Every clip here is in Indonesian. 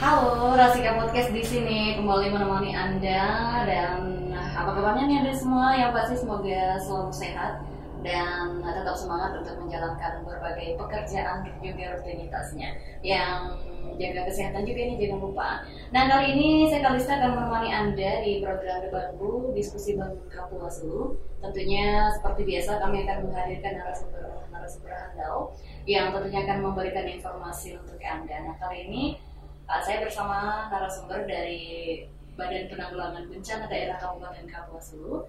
Halo, Rasika Podcast di sini kembali menemani Anda dan apa kabarnya nih Anda semua? Yang pasti semoga selalu sehat dan tetap semangat untuk menjalankan berbagai pekerjaan juga rutinitasnya. Yang jaga kesehatan juga nih jangan lupa. Nah kali ini saya Kalista akan menemani Anda di program Debatku Diskusi Bangun Kapulawesi. Tentunya seperti biasa kami akan menghadirkan narasumber narasumber handal yang tentunya akan memberikan informasi untuk Anda. Nah kali ini Uh, saya bersama narasumber dari Badan Penanggulangan Bencana Daerah Kabupaten Kapuas Hulu.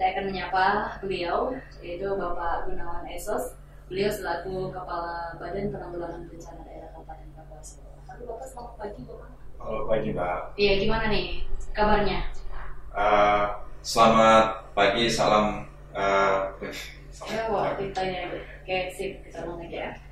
Saya akan menyapa beliau, yaitu Bapak Gunawan Esos. Beliau selaku Kepala Badan Penanggulangan Bencana Daerah Kabupaten Kapuas Hulu. Halo Bapak, selamat pagi Bapak. Halo pagi Mbak. Iya, gimana nih kabarnya? Uh, selamat pagi, salam. Uh, ya, wah, ditanya kayak sip, kita ngomong aja ya.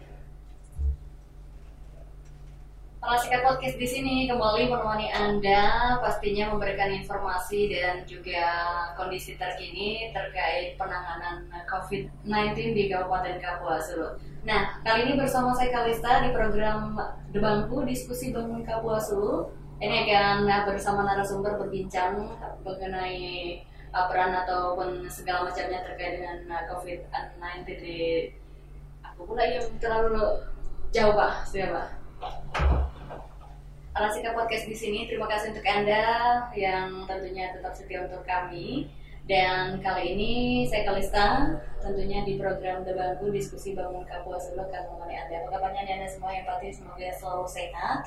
Parasika Podcast di sini kembali menemani Anda pastinya memberikan informasi dan juga kondisi terkini terkait penanganan COVID-19 di Kabupaten Kapuas Hulu. Nah, kali ini bersama saya Kalista di program Debangku Diskusi Bangun Kapuas Hulu. Ini akan bersama narasumber berbincang mengenai peran ataupun segala macamnya terkait dengan COVID-19 di aku pula yang terlalu jauh Pak, sudah Pak. Alasika Podcast di sini. Terima kasih untuk Anda yang tentunya tetap setia untuk kami. Dan kali ini saya Kalista, tentunya di program Debangku Diskusi Bangun Kapuas Sulu akan Anda. Apa kabarnya Anda semua yang pasti semoga selalu sehat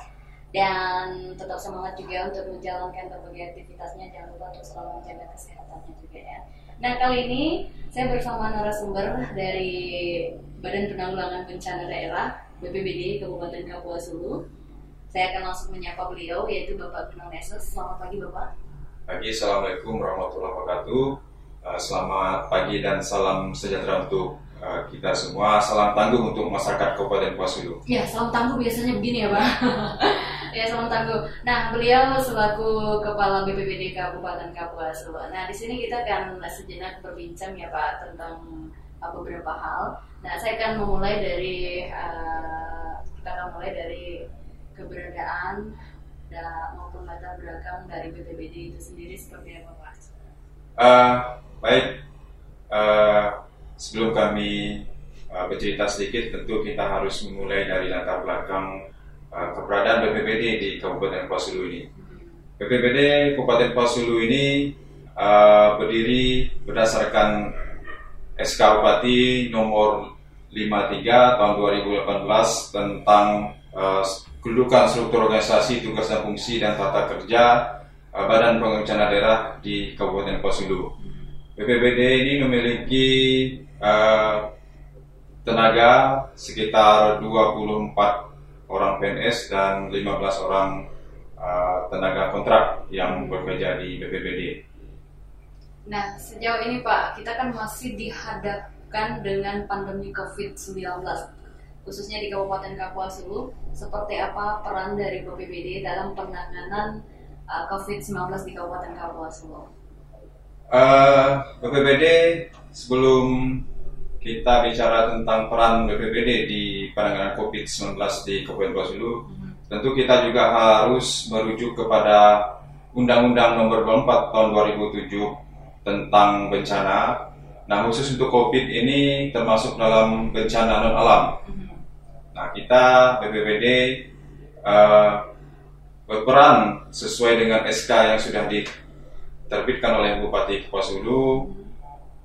dan tetap semangat juga untuk menjalankan berbagai aktivitasnya. Jangan lupa untuk selalu menjaga kesehatannya juga ya. Nah kali ini saya bersama narasumber dari Badan Penanggulangan Bencana Daerah BPBD Kabupaten Kapuas Hulu saya akan langsung menyapa beliau yaitu Bapak Gunung Nesus. Selamat pagi Bapak. Pagi, Assalamualaikum warahmatullahi wabarakatuh. Uh, selamat pagi dan salam sejahtera untuk uh, kita semua. Salam tangguh untuk masyarakat Kabupaten Hulu. Ya, salam tangguh biasanya begini ya Pak. ya, salam tangguh. Nah, beliau selaku Kepala BPBD Kabupaten Kapuas Hulu. Nah, di sini kita akan sejenak berbincang ya Pak tentang uh, beberapa hal. Nah, saya akan memulai dari uh, kita akan mulai dari keberadaan dan maupun latar belakang dari BPBD itu sendiri seperti apa Pak? Uh, baik, uh, sebelum kami uh, bercerita sedikit, tentu kita harus memulai dari latar belakang uh, keberadaan BPBD di Kabupaten Pasulu ini. BPBD Kabupaten Pasulu ini uh, berdiri berdasarkan SK Bupati nomor 53 tahun 2018 tentang uh, kedudukan struktur organisasi, tugas dan fungsi dan tata kerja uh, Badan Pengencana Daerah di Kabupaten Pasulu. BPBD ini memiliki uh, tenaga sekitar 24 orang PNS dan 15 orang uh, tenaga kontrak yang bekerja di BPBD. Nah, sejauh ini Pak, kita kan masih dihadapkan dengan pandemi COVID-19 khususnya di Kabupaten Kapuas Hulu, seperti apa peran dari BPBD dalam penanganan uh, COVID-19 di Kabupaten Kapuas Hulu? Uh, BPBD sebelum kita bicara tentang peran BPBD di penanganan COVID-19 di Kabupaten Kapuas Hulu, hmm. tentu kita juga harus merujuk kepada Undang-Undang Nomor 24 Tahun 2007 tentang bencana. Nah, khusus untuk COVID ini termasuk dalam bencana non alam. Hmm Nah, kita BPBD uh, eh, berperan sesuai dengan SK yang sudah diterbitkan oleh Bupati Kapuas Hulu.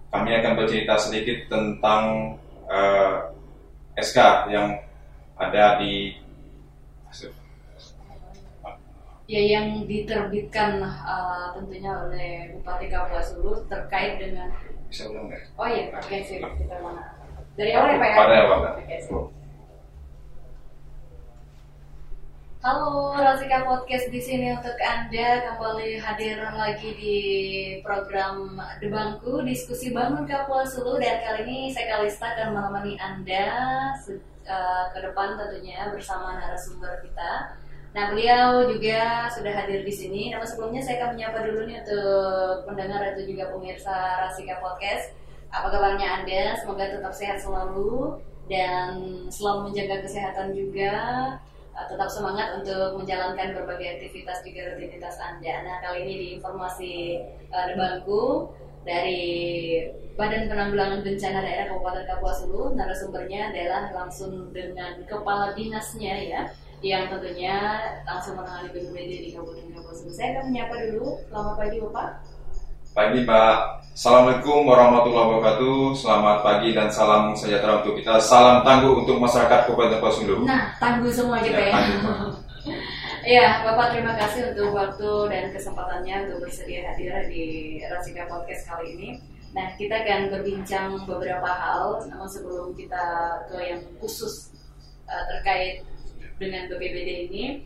Kami akan bercerita sedikit tentang uh, eh, SK yang ada di ya yang diterbitkan uh, tentunya oleh Bupati Kapuas Hulu terkait dengan bisa ulang nggak? Oh iya, oke okay, sih kita mana? Dari awal ya Pak ya? Pada awal. Halo Rasika Podcast di sini untuk Anda kembali hadir lagi di program Debangku Diskusi Bangun Kapua Sulu dan kali ini saya Kalista akan menemani Anda uh, ke depan tentunya bersama narasumber kita. Nah beliau juga sudah hadir di sini. Nama sebelumnya saya akan menyapa dulu nih untuk pendengar atau juga pemirsa Rasika Podcast. Apa kabarnya Anda? Semoga tetap sehat selalu dan selalu menjaga kesehatan juga tetap semangat untuk menjalankan berbagai aktivitas juga rutinitas Anda. Nah, kali ini di informasi uh, Debangku dari Badan Penanggulangan Bencana Daerah Kabupaten Kapuas Hulu, narasumbernya adalah langsung dengan kepala dinasnya ya, yang tentunya langsung menangani BPBD di Kabupaten Kapuas Hulu. Saya akan menyapa dulu. Selamat pagi, Bapak. Pagi Mbak, Assalamualaikum warahmatullahi wabarakatuh. Selamat pagi dan salam sejahtera untuk kita. Salam tangguh untuk masyarakat Kabupaten Hulu Nah, tangguh semua gitu ya, Ya, Bapak terima kasih untuk waktu dan kesempatannya untuk bersedia hadir di Rasika Podcast kali ini. Nah, kita akan berbincang beberapa hal, namun sebelum kita ke yang khusus uh, terkait dengan BPBD ini,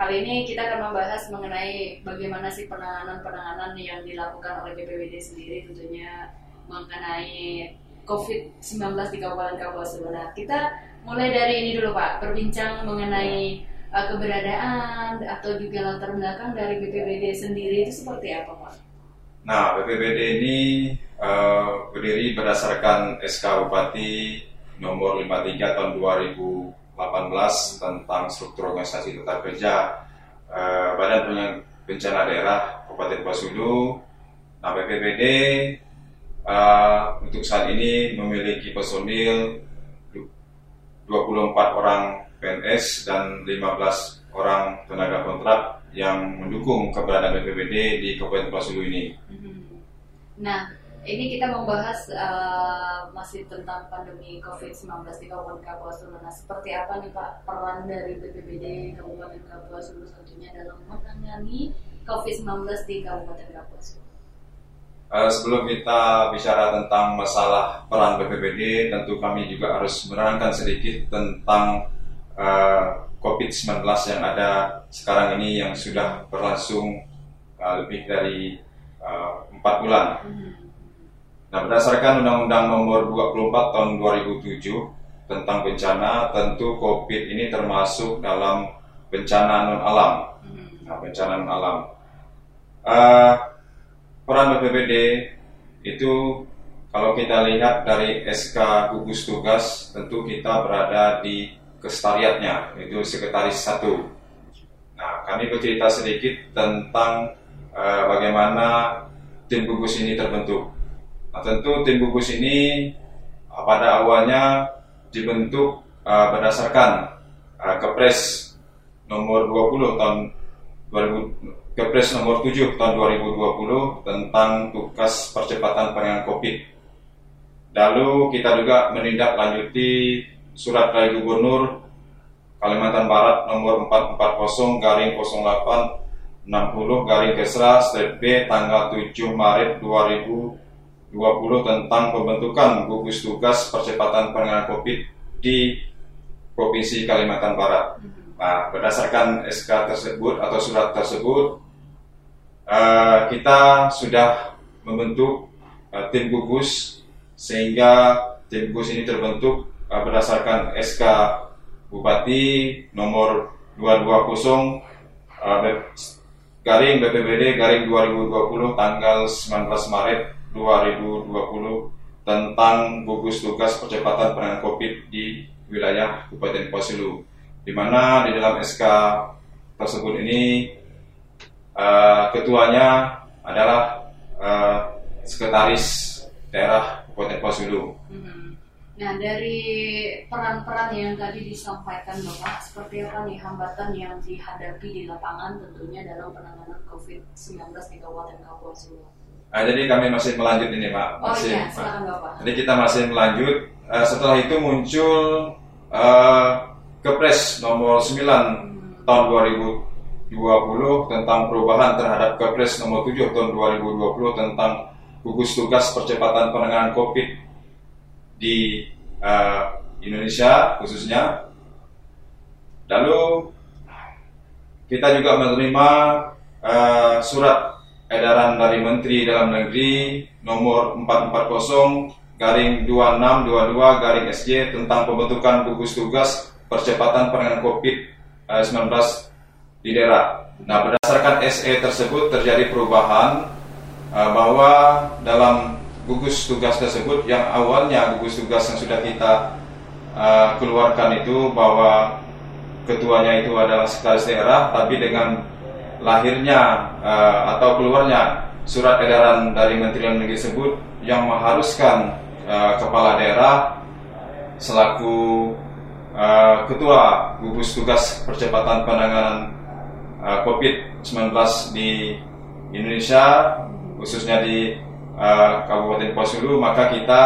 kali ini kita akan membahas mengenai bagaimana sih penanganan-penanganan yang dilakukan oleh BPBD sendiri tentunya mengenai COVID-19 di Kabupaten Kapuas Nah, kita mulai dari ini dulu Pak, berbincang mengenai uh, keberadaan atau juga latar belakang dari BPBD sendiri itu seperti apa Pak? Nah, BPBD ini uh, berdiri berdasarkan SK Bupati nomor 53 tahun 2018 tentang struktur organisasi tetap kerja uh, Badan Bencana Daerah Kabupaten Hulu. Nah, BPBD uh, untuk saat ini memiliki personil 24 orang PNS dan 15 orang tenaga kontrak yang mendukung keberadaan BPBD di Kabupaten Pasulu ini. Mhm. Nah, ini kita membahas uh, masih tentang pandemi COVID-19 di Kabupaten Kapuasulu. Nah, seperti apa nih Pak peran dari BPBD Kabupaten Kapuasulu tentunya dalam menangani COVID-19 di Kabupaten Kapuasulu? Uh, sebelum kita bicara tentang masalah peran BPBD, tentu kami juga harus menerangkan sedikit tentang uh, COVID-19 yang ada sekarang ini yang sudah berlangsung uh, lebih dari empat uh, bulan. Nah, berdasarkan Undang-Undang Nomor 24 Tahun 2007 tentang bencana, tentu COVID ini termasuk dalam bencana non alam. Nah, bencana non alam. Uh, peran BPBD itu kalau kita lihat dari SK gugus tugas tentu kita berada di kestariatnya itu sekretaris satu. Nah kami bercerita sedikit tentang uh, bagaimana tim gugus ini terbentuk. Nah tentu tim gugus ini uh, pada awalnya dibentuk uh, berdasarkan uh, Kepres nomor 20 tahun 2000 Kepres nomor 7 tahun 2020 tentang tugas percepatan penanganan COVID. Lalu kita juga menindaklanjuti surat dari Gubernur Kalimantan Barat nomor 440 garing 08 60 garing Kesra strip B tanggal 7 Maret 2020 tentang pembentukan gugus tugas percepatan penanganan COVID di Provinsi Kalimantan Barat. Nah, berdasarkan SK tersebut atau surat tersebut, uh, kita sudah membentuk uh, tim gugus sehingga tim gugus ini terbentuk uh, berdasarkan SK Bupati nomor 220 uh, garing BPBD garing 2020 tanggal 19 Maret 2020 tentang gugus tugas percepatan penanganan COVID di wilayah Kabupaten Pasilu, di mana di dalam SK tersebut ini uh, ketuanya adalah uh, sekretaris daerah Kabupaten Pasulu. Hmm. Nah dari peran-peran yang tadi disampaikan Bapak, seperti apa nih hambatan yang dihadapi di lapangan tentunya dalam penanganan COVID-19 di Kabupaten Kapuas Nah, jadi kami masih melanjut ini Pak. Oh masih, iya, silakan Bapak. Jadi kita masih melanjut. Uh, setelah itu muncul uh, Kepres nomor 9 hmm. tahun 2000 20 tentang perubahan terhadap Kepres nomor 7 tahun 2020 tentang gugus tugas percepatan penanganan COVID di uh, Indonesia khususnya. Lalu kita juga menerima uh, surat edaran dari Menteri Dalam Negeri nomor 440 garing 2622 garing SJ tentang pembentukan gugus tugas percepatan penanganan COVID-19 di daerah. Nah, berdasarkan SE tersebut terjadi perubahan uh, bahwa dalam gugus tugas tersebut yang awalnya gugus tugas yang sudah kita uh, keluarkan itu bahwa ketuanya itu adalah sekretaris daerah, tapi dengan lahirnya uh, atau keluarnya surat edaran dari Menteri Dalam Negeri tersebut yang mengharuskan uh, kepala daerah selaku uh, ketua gugus tugas percepatan penanganan uh, COVID-19 di Indonesia khususnya di uh, Kabupaten Posulu maka kita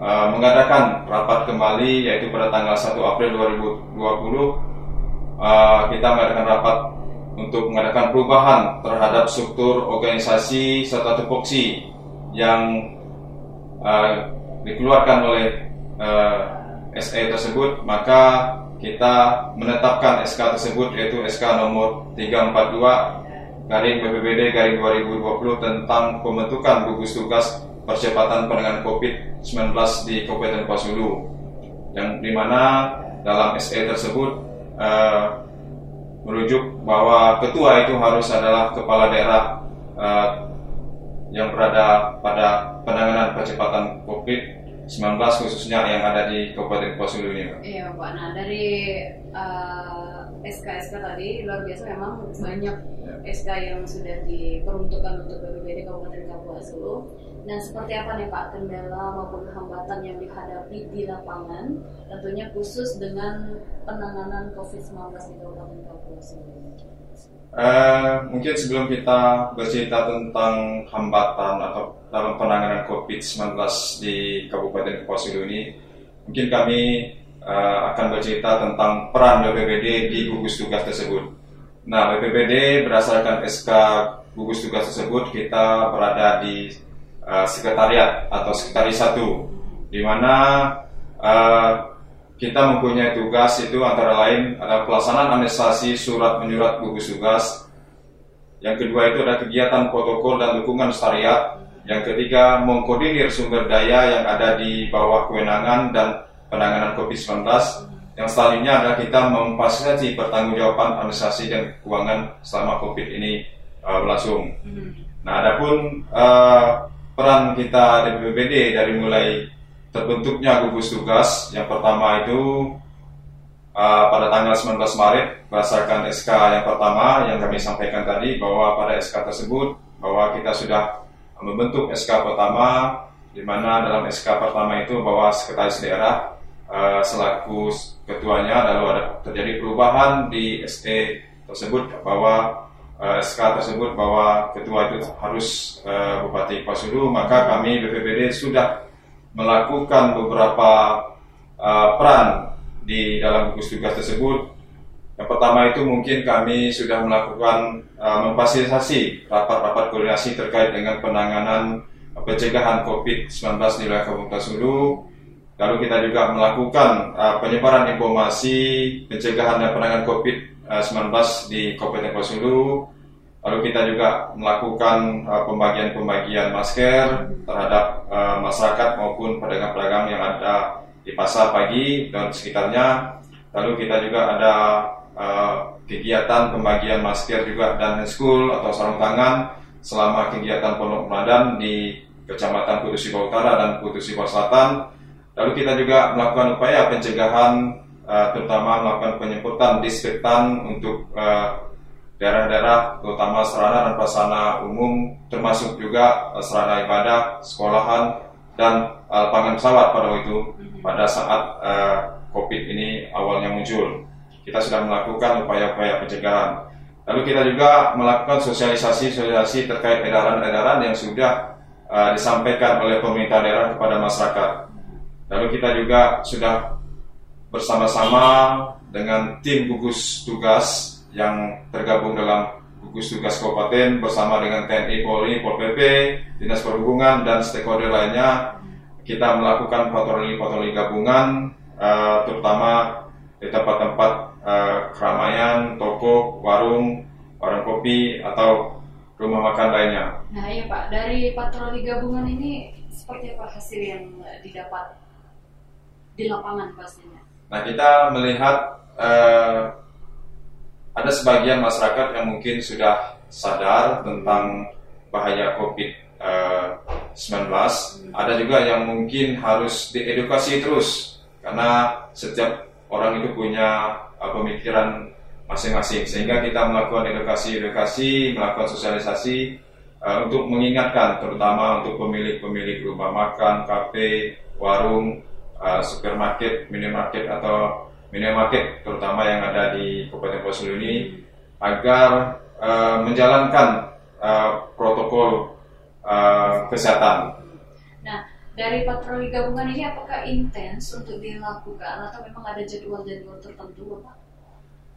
uh, mengadakan rapat kembali yaitu pada tanggal 1 April 2020 uh, kita mengadakan rapat untuk mengadakan perubahan terhadap struktur organisasi serta tupoksi yang uh, dikeluarkan oleh uh, SE tersebut maka kita menetapkan SK tersebut yaitu SK nomor 342 garing BPBD garing 2020 tentang pembentukan gugus tugas percepatan penanganan COVID-19 di Kabupaten Pasulu yang di mana dalam SE tersebut uh, merujuk bahwa ketua itu harus adalah kepala daerah uh, yang berada pada penanganan percepatan COVID-19 khususnya yang ada di Kabupaten Posulu ini. Iya Pak. Nah dari uh, SK-SK tadi luar biasa memang banyak ya. SK yang sudah diperuntukkan untuk BPBD Kabupaten Kapuasulu. Dan seperti apa nih Pak kendala maupun hambatan yang dihadapi di lapangan, tentunya khusus dengan penanganan COVID-19 di Kabupaten Kapuas Uh, mungkin sebelum kita bercerita tentang hambatan atau dalam penanganan COVID-19 di Kabupaten Kapuas ini, mungkin kami uh, akan bercerita tentang peran BPBD di gugus tugas tersebut. Nah, BPBD berdasarkan SK gugus tugas tersebut kita berada di uh, sekretariat atau sekretaris satu, di mana uh, kita mempunyai tugas itu antara lain adalah pelaksanaan administrasi surat menyurat gugus tugas. Yang kedua itu ada kegiatan protokol dan dukungan syariat. Yang ketiga mengkoordinir sumber daya yang ada di bawah kewenangan dan penanganan COVID-19. Yang selanjutnya adalah kita memfasilitasi pertanggungjawaban administrasi dan keuangan selama COVID ini uh, berlangsung. Hmm. Nah, adapun uh, peran kita di BPBD dari mulai terbentuknya gugus tugas yang pertama itu uh, pada tanggal 19 Maret berdasarkan SK yang pertama yang kami sampaikan tadi bahwa pada SK tersebut bahwa kita sudah membentuk SK pertama di mana dalam SK pertama itu bahwa sekretaris daerah uh, selaku ketuanya lalu ada terjadi perubahan di SE tersebut bahwa uh, eh, SK tersebut bahwa ketua itu harus uh, Bupati Pasulu, maka kami BPBD sudah melakukan beberapa uh, peran di dalam gugus tugas tersebut. Yang pertama itu mungkin kami sudah melakukan uh, memfasilitasi rapat-rapat koordinasi terkait dengan penanganan pencegahan COVID-19 di wilayah Kabupaten Sulu. Lalu kita juga melakukan uh, penyebaran informasi pencegahan dan penanganan COVID-19 di Kabupaten Pasulu Lalu kita juga melakukan uh, pembagian-pembagian masker terhadap uh, masyarakat maupun pedagang-pedagang yang ada di pasar pagi dan sekitarnya. Lalu kita juga ada uh, kegiatan pembagian masker juga dan school atau sarung tangan selama kegiatan pondok Ramadan di Kecamatan Kudus Utara dan Kudus Selatan. Lalu kita juga melakukan upaya pencegahan uh, terutama melakukan penyemprotan disinfektan untuk uh, daerah-daerah terutama sarana dan prasarana umum termasuk juga uh, sarana ibadah, sekolahan dan uh, lapangan pesawat pada waktu itu pada saat uh, COVID ini awalnya muncul. Kita sudah melakukan upaya-upaya pencegahan. Lalu kita juga melakukan sosialisasi-sosialisasi terkait edaran-edaran yang sudah uh, disampaikan oleh pemerintah daerah kepada masyarakat. Lalu kita juga sudah bersama-sama dengan tim gugus tugas yang tergabung dalam gugus tugas kabupaten bersama dengan TNI, Polri, Pol PP, Dinas Perhubungan dan stakeholder lainnya. Kita melakukan patroli-patroli gabungan uh, terutama di tempat-tempat uh, keramaian, toko, warung, warung kopi atau rumah makan lainnya. Nah iya Pak, dari patroli gabungan ini seperti apa hasil yang didapat di lapangan pastinya? Nah kita melihat uh, ada sebagian masyarakat yang mungkin sudah sadar tentang bahaya COVID-19. Ada juga yang mungkin harus diedukasi terus karena setiap orang itu punya uh, pemikiran masing-masing sehingga kita melakukan edukasi-edukasi, melakukan sosialisasi uh, untuk mengingatkan terutama untuk pemilik-pemilik rumah makan, kafe, warung, uh, supermarket, minimarket atau minimarket terutama yang ada di Kabupaten Poso ini agar uh, menjalankan uh, protokol uh, kesehatan. Nah, dari patroli gabungan ini apakah intens untuk dilakukan atau memang ada jadwal-jadwal tertentu, Pak?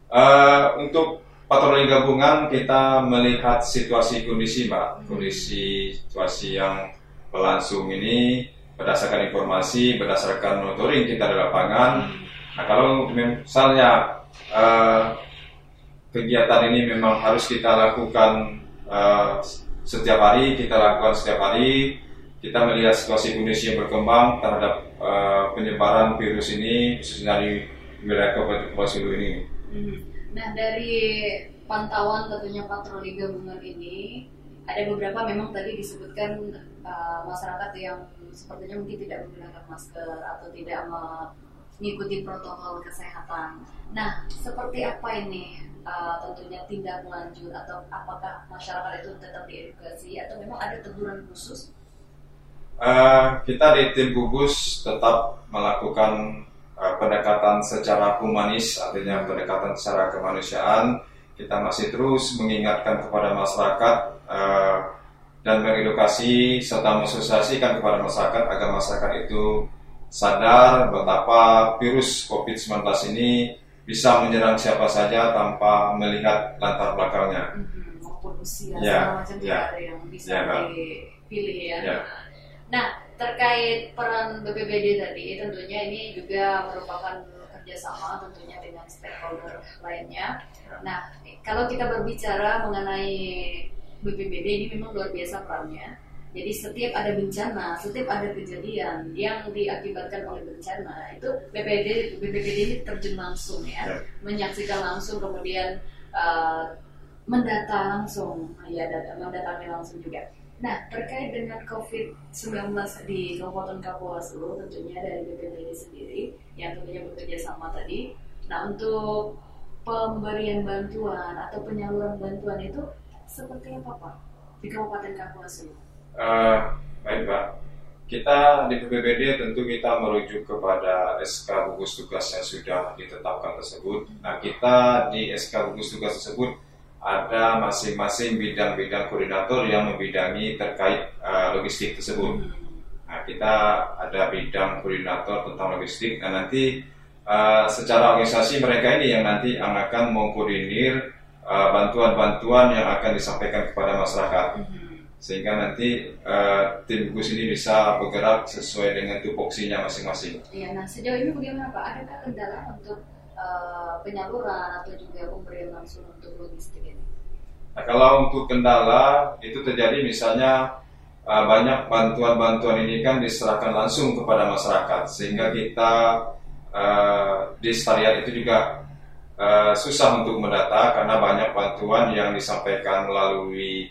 Uh, untuk patroli gabungan kita melihat situasi kondisi mbak, hmm. kondisi situasi yang berlangsung ini berdasarkan informasi, berdasarkan monitoring kita di lapangan. Hmm. Nah kalau misalnya uh, kegiatan ini memang harus kita lakukan uh, setiap hari, kita lakukan setiap hari. Kita melihat situasi kondisi yang berkembang terhadap uh, penyebaran virus ini, khususnya di wilayah Kabupaten Sulu ini. Hmm. Nah dari pantauan tentunya patroli gabungan ini ada beberapa memang tadi disebutkan uh, masyarakat yang sepertinya mungkin tidak menggunakan masker atau tidak mengikuti protokol kesehatan. Nah, seperti apa ini uh, tentunya tindak lanjut atau apakah masyarakat itu tetap diedukasi atau memang ada teguran khusus? Uh, kita di tim gugus tetap melakukan uh, pendekatan secara humanis, artinya pendekatan secara kemanusiaan. Kita masih terus mengingatkan kepada masyarakat uh, dan mengedukasi serta mensosialisasikan kepada masyarakat agar masyarakat itu sadar betapa virus COVID-19 ini bisa menyerang siapa saja tanpa melihat latar belakangnya. Hmm, maupun usia ya, macam ya, ada yang bisa ya, dipilih ya. ya. Nah, terkait peran BPBD tadi, tentunya ini juga merupakan kerjasama tentunya dengan stakeholder lainnya. Nah, kalau kita berbicara mengenai BPBD ini memang luar biasa perannya. Jadi setiap ada bencana, setiap ada kejadian yang diakibatkan oleh bencana, itu BPBD BPBD ini terjun langsung ya, ya. menyaksikan langsung kemudian uh, mendata langsung, ya mendatangi langsung juga. Nah, terkait dengan COVID-19 di Kabupaten Kapuasulu, tentunya dari BPBD sendiri, yang tentunya bekerja sama tadi. Nah, untuk pemberian bantuan atau penyaluran bantuan itu seperti apa Pak di Kabupaten Kapuasulu? Uh, baik Pak, kita di BPBD tentu kita merujuk kepada SK gugus tugas yang sudah ditetapkan tersebut. Nah, kita di SK gugus tugas tersebut ada masing-masing bidang-bidang koordinator yang membidangi terkait uh, logistik tersebut. Nah, kita ada bidang koordinator tentang logistik. Nah, nanti uh, secara organisasi mereka ini yang nanti akan mengkoordinir bantuan bantuan-bantuan yang akan disampaikan kepada masyarakat. Sehingga nanti uh, tim gugus ini bisa bergerak sesuai dengan tupoksinya masing-masing. Iya, nah sejauh ini bagaimana Pak? Adakah kendala untuk Eh, penyaluran atau juga pemberian langsung untuk logistik ini? Nah, kalau untuk kendala itu terjadi misalnya uh, banyak bantuan-bantuan ini kan diserahkan langsung kepada masyarakat sehingga kita uh, di Stariat itu juga uh, susah untuk mendata karena banyak bantuan yang disampaikan melalui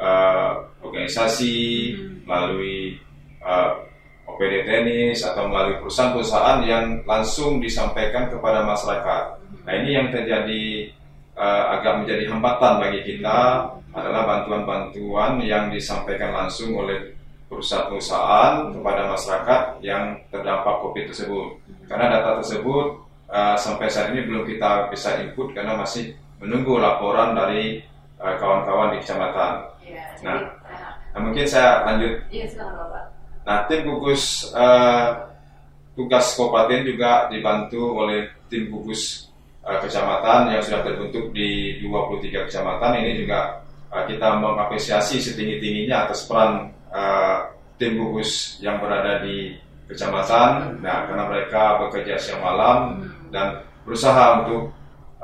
uh, organisasi, hmm. melalui uh, OPD tenis atau melalui perusahaan-perusahaan yang langsung disampaikan kepada masyarakat. Nah ini yang terjadi uh, agak menjadi hambatan bagi kita adalah bantuan-bantuan yang disampaikan langsung oleh perusahaan-perusahaan kepada masyarakat yang terdampak COVID tersebut. Karena data tersebut uh, sampai saat ini belum kita bisa input karena masih menunggu laporan dari kawan eh, kawan-kawan di kecamatan. Ya, nah, nah, mungkin saya lanjut. Iya, silakan Bapak. Nah, tim gugus uh, tugas kabupaten juga dibantu oleh tim gugus uh, kecamatan yang sudah terbentuk di 23 kecamatan. Ini juga uh, kita mengapresiasi setinggi-tingginya atas peran uh, tim gugus yang berada di kecamatan. Nah, karena mereka bekerja siang malam dan berusaha untuk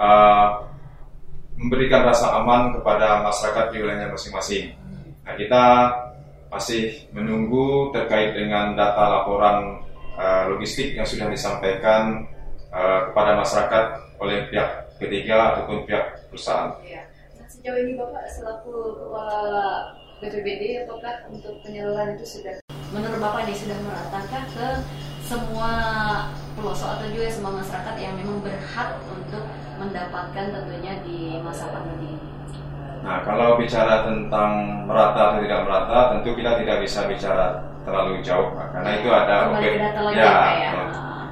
uh, memberikan rasa aman kepada masyarakat di wilayahnya masing-masing. Nah, kita masih menunggu terkait dengan data laporan uh, logistik yang sudah disampaikan uh, kepada masyarakat oleh pihak ketiga ataupun pihak perusahaan. Ya. Nah, sejauh ini Bapak selaku kepala BPBD apakah untuk penyaluran itu sudah menurut Bapak ini sudah meratakah ke semua pelosok atau juga semua masyarakat yang memang berhak untuk mendapatkan tentunya di masa pandemi ini? Nah, kalau bicara tentang merata atau tidak merata, tentu kita tidak bisa bicara terlalu jauh, Pak. karena itu ada OPD, ya, ya,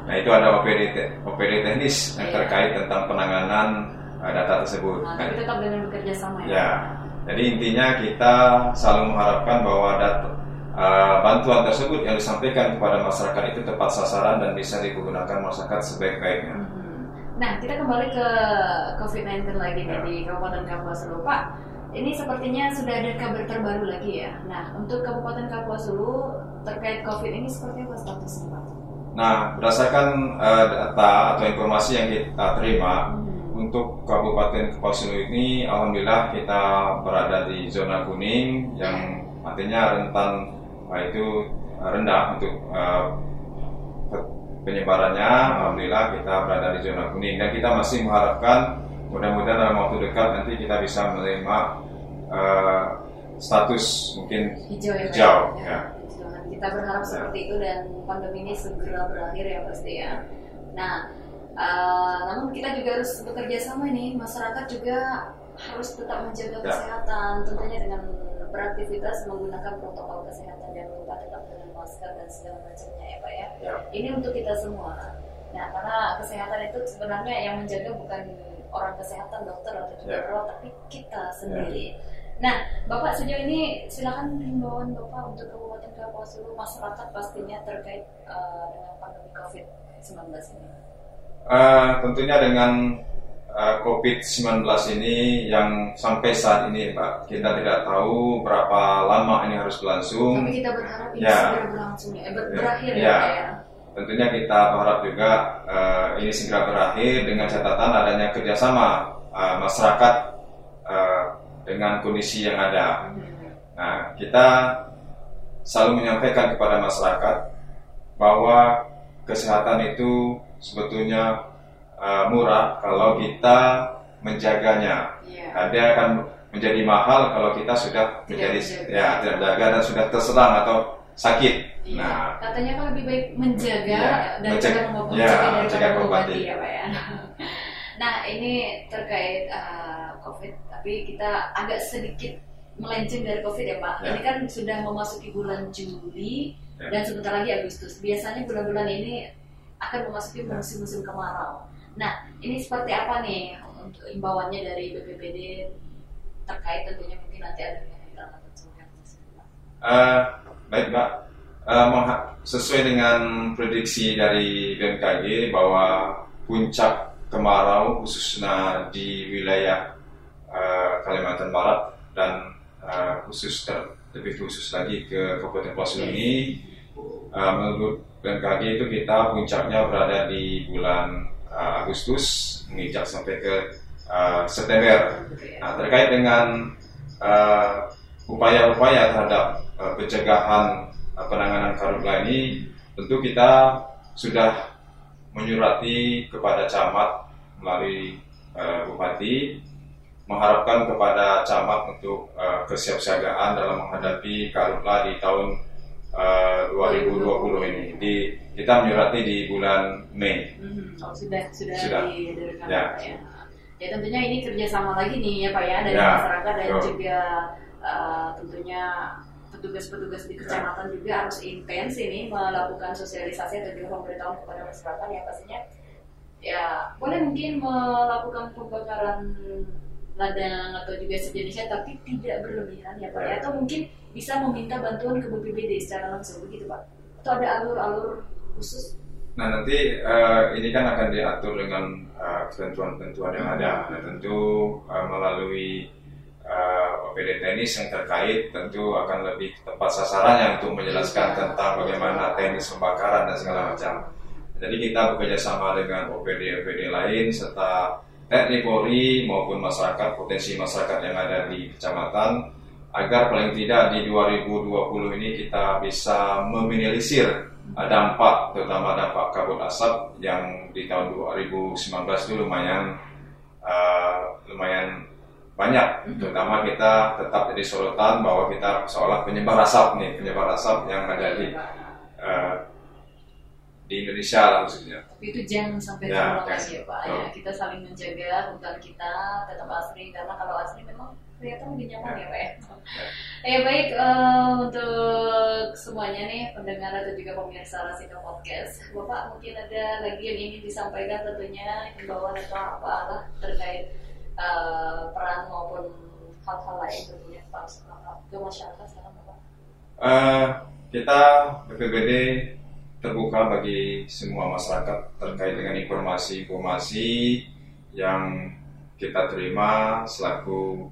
nah itu ada OPD, OPD teknis yang Iya. terkait tentang penanganan uh, data tersebut. Nah, Nah, tapi tetap dengan bekerja sama ya. Ya, jadi intinya kita selalu mengharapkan bahwa data uh, bantuan tersebut yang disampaikan kepada masyarakat itu tepat sasaran dan bisa digunakan masyarakat sebaik-baiknya. Mhm. Nah, kita kembali ke COVID-19 lagi Ya. di Kabupaten Kapuas Hulu, Pak. Ini sepertinya sudah ada kabar terbaru lagi ya. Nah, untuk Kabupaten Kapuas Hulu terkait COVID ini seperti apa statusnya, Pak? Nah, berdasarkan uh, data atau informasi yang kita terima Hmm. untuk Kabupaten Kapuas Hulu ini, alhamdulillah kita berada di zona kuning yang artinya rentan uh, itu uh, rendah untuk uh, pe- penyebarannya. Alhamdulillah kita berada di zona kuning dan kita masih mengharapkan mudah-mudahan dalam waktu dekat nanti kita bisa menerima uh, status mungkin Hijau ya? Hijau, ya. Jangan kita berharap seperti itu dan pandemi ini segera berakhir ya pasti ya. Nah, eh, namun kita juga harus bekerja sama nih. Masyarakat juga harus tetap menjaga Ya. kesehatan, tentunya dengan beraktivitas menggunakan protokol kesehatan dan tetap dengan masker dan segala macamnya ya Pak ya. Ya. Ini untuk kita semua. Nah, karena kesehatan itu sebenarnya yang menjaga bukan orang kesehatan, dokter atau juga Ya. perawat, tapi kita sendiri. Nah, Bapak sejauh ini silakan himbauan Bapak untuk Kabupaten Kapuas Hulu masyarakat pastinya terkait eh, dengan pandemi COVID-19 ini. Eh, tentunya dengan eh, COVID-19 ini yang sampai saat ini, Mbak, kita tidak tahu berapa lama ini harus berlangsung. Tapi kita berharap ini Ya. segera berlangsung ya, eh, ber- Ya. berakhir ya, Ya. Pak ya. Tentunya kita berharap juga eh, ini segera berakhir dengan catatan adanya kerjasama eh, masyarakat eh, dengan kondisi yang ada. Hmm. Nah, kita selalu menyampaikan kepada masyarakat bahwa kesehatan itu sebetulnya uh, murah kalau kita menjaganya. Iya. Nah, dia akan menjadi mahal kalau kita sudah Tidak menjadi menjaga. ya tidak menjaga dan sudah terserang atau sakit. Iya. Nah, katanya kan lebih baik menjaga Ya, daripada mencegah- mengobati ya, daripada mencegah mengobati mengobati. ya Pak ya. Nah ini terkait uh, COVID, tapi kita agak sedikit melenceng dari COVID ya Pak. Ya. Ini kan sudah memasuki bulan Juli Ya. dan sebentar lagi Agustus. Biasanya bulan-bulan ini akan memasuki musim-musim kemarau. Nah ini seperti apa nih untuk imbauannya dari BPPD terkait tentunya mungkin nanti ada yang akan Eh, baik Mbak, mengha- sesuai dengan prediksi dari BMKG bahwa puncak kemarau khususnya di wilayah eh, Kalimantan Barat dan eh, khusus ter- lebih khusus lagi ke Kabupaten Hulu ini eh, menurut BMKG itu kita puncaknya berada di bulan eh, Agustus menginjak sampai ke eh, September. Nah, terkait dengan eh, upaya-upaya terhadap eh, pencegahan eh, penanganan karhutla ini, tentu kita sudah menyurati kepada camat melalui eh, bupati, mengharapkan kepada camat untuk eh, kesiapsiagaan dalam menghadapi karhutla di tahun eh, 2020 ini. Di, kita menyurati di bulan Mei. Hmm, oh, sudah sudah, Sudah. di direkam Ya. Ya. Ya tentunya ini kerjasama lagi nih ya Pak ya dari Ya, masyarakat dan betul. juga uh, tentunya petugas-petugas di kecamatan juga harus intens ini melakukan sosialisasi atau juga pemberitahuan kepada masyarakat yang pastinya ya boleh mungkin melakukan pembakaran ladang atau juga sejenisnya tapi tidak berlebihan ya Pak ya. Atau mungkin bisa meminta bantuan ke BPBD secara langsung begitu Pak atau ada alur-alur khusus Nah nanti eh, ini kan akan diatur dengan eh, ketentuan-ketentuan yang ada. Nah tentu eh, melalui eh, OPD teknis yang terkait tentu akan lebih tepat sasarannya untuk menjelaskan tentang bagaimana teknis pembakaran dan segala macam. Jadi kita bekerja sama dengan OPD-OPD lain serta TNI Polri maupun masyarakat potensi masyarakat yang ada di kecamatan agar paling tidak di 2020 ini kita bisa meminimalisir uh, dampak terutama dampak kabut asap yang di tahun 2019 itu lumayan uh, lumayan banyak. Terutama kita tetap jadi sorotan bahwa kita seolah penyebar asap nih penyebar asap yang ada di uh, di Indonesia lah maksudnya. Tapi itu jangan sampai Ya, terulang ya. lagi ya Pak. Ya, kita saling menjaga hutan kita tetap asri karena kalau asri memang kelihatan lebih nyaman ya Pak ya. Ya baik eh, untuk semuanya nih pendengar atau juga pemirsa Rasika Podcast, Bapak mungkin ada lagi yang ingin disampaikan tentunya himbauan atau apa lah terkait eh, peran maupun hal-hal lain tentunya Pak ke masyarakat sekarang Bapak. Eh, kita BPBD terbuka bagi semua masyarakat terkait dengan informasi-informasi yang kita terima selaku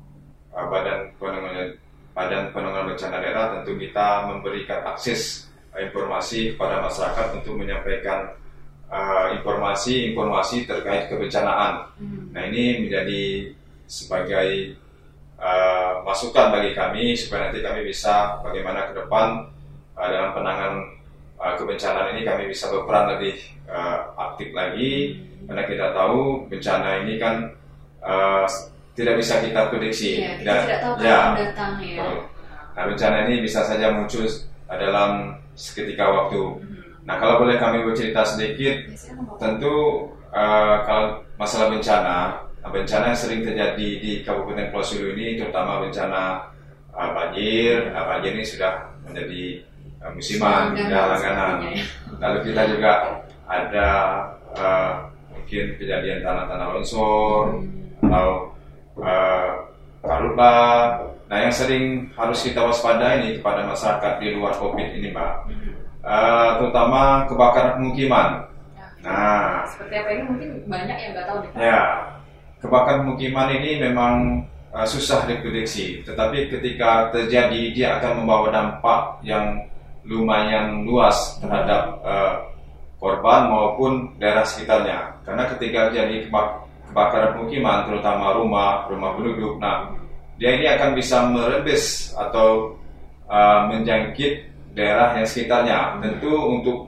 uh, badan penanggulangan badan penanggulangan bencana daerah tentu kita memberikan akses uh, informasi kepada masyarakat untuk menyampaikan uh, informasi-informasi terkait kebencanaan. Nah ini menjadi sebagai uh, masukan bagi kami supaya nanti kami bisa bagaimana ke depan uh, dalam penanganan uh, kebencanaan ini kami bisa berperan lebih uh, aktif lagi karena kita tahu bencana ini kan uh, tidak bisa kita prediksi. Iya, kita tidak tahu ya, kapan datang ya. betul. Nah bencana ini bisa saja muncul dalam seketika waktu. Hmm. Nah kalau boleh kami bercerita sedikit Bapak. Tentu uh, kalau masalah bencana, nah, bencana yang sering terjadi di Kabupaten Pulau Sulu ini terutama bencana uh, banjir. Nah, banjir ini sudah menjadi uh, musiman, Langganan ya, ya. Lalu kita juga ada uh, mungkin kejadian tanah-tanah longsor Hmm. atau uh. Nah, yang sering harus kita waspadai nih kepada masyarakat di luar COVID ini, Hmm. uh, terutama kebakaran pemukiman. Nah, seperti apa ini mungkin banyak yang nggak tahu nih Pak. Ya, kebakaran pemukiman ini memang uh, susah diprediksi, tetapi ketika terjadi dia akan membawa dampak yang lumayan luas terhadap uh, korban maupun daerah sekitarnya. Karena ketika terjadi keba- kebakaran pemukiman, terutama rumah, rumah penduduk, nah dia ini akan bisa merebes atau uh, menjangkit daerah yang sekitarnya. Tentu untuk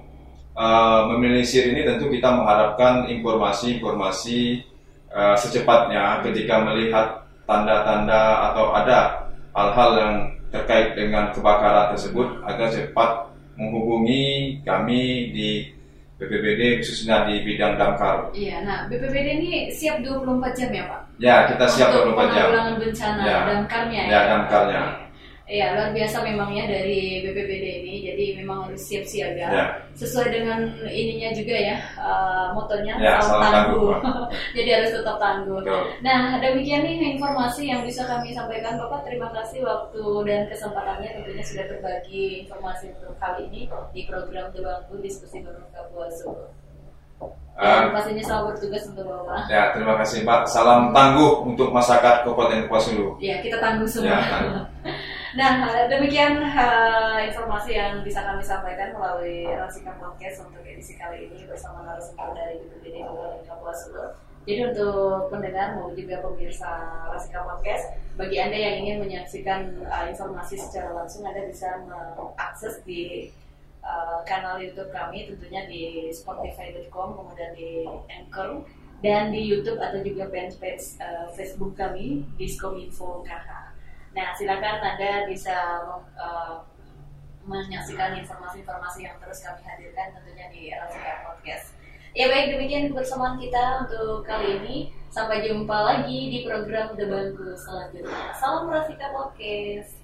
uh, meminimalisir ini tentu kita mengharapkan informasi-informasi uh, secepatnya ketika melihat tanda-tanda atau ada hal-hal yang terkait dengan kebakaran tersebut agar cepat menghubungi kami di BPBD khususnya di bidang damkar. Iya, nah BPBD ini siap 24 jam ya Pak? Ya, kita siap Untuk 24 jam. penanggulangan bencana Ya. damkarnya Ya, damkarnya. Iya, luar biasa memang ya dari BPBD ini. Jadi memang harus siap siaga. Ya. Sesuai dengan ininya juga ya, eh, motonya Ya, tangguh. tangguh, Jadi harus tetap tangguh. Betul. Nah, demikian nih informasi yang bisa kami sampaikan Bapak. Terima kasih waktu dan kesempatannya tentunya sudah berbagi informasi untuk kali ini di program The Bangku Diskusi Bareng Kapuasulu. Dan Ah. pastinya selamat bertugas untuk Bapak. Ya, terima kasih Mbak. Salam tangguh untuk masyarakat Kabupaten Kuasulu. Ya, kita tangguh semua. Ya, tangguh. nah, demikian uh, informasi yang bisa kami sampaikan melalui Rasika Podcast untuk edisi kali ini bersama narasumber dari BPBD Kabupaten Hulu. Jadi untuk pendengar maupun juga pemirsa Rasika Podcast, bagi Anda yang ingin menyaksikan uh, informasi secara langsung, Anda bisa mengakses di uh, kanal YouTube kami, tentunya di spotify.com, kemudian di Anchor, dan di YouTube atau juga fanpage uh, Facebook kami, Diskominfo KH. Nah, silakan Anda bisa uh, menyaksikan informasi-informasi yang terus kami hadirkan tentunya di Rasika Podcast. Ya baik, demikian kebersamaan kita untuk kali ini. Sampai jumpa lagi di program The Bangku selanjutnya. Salam Rasika Podcast.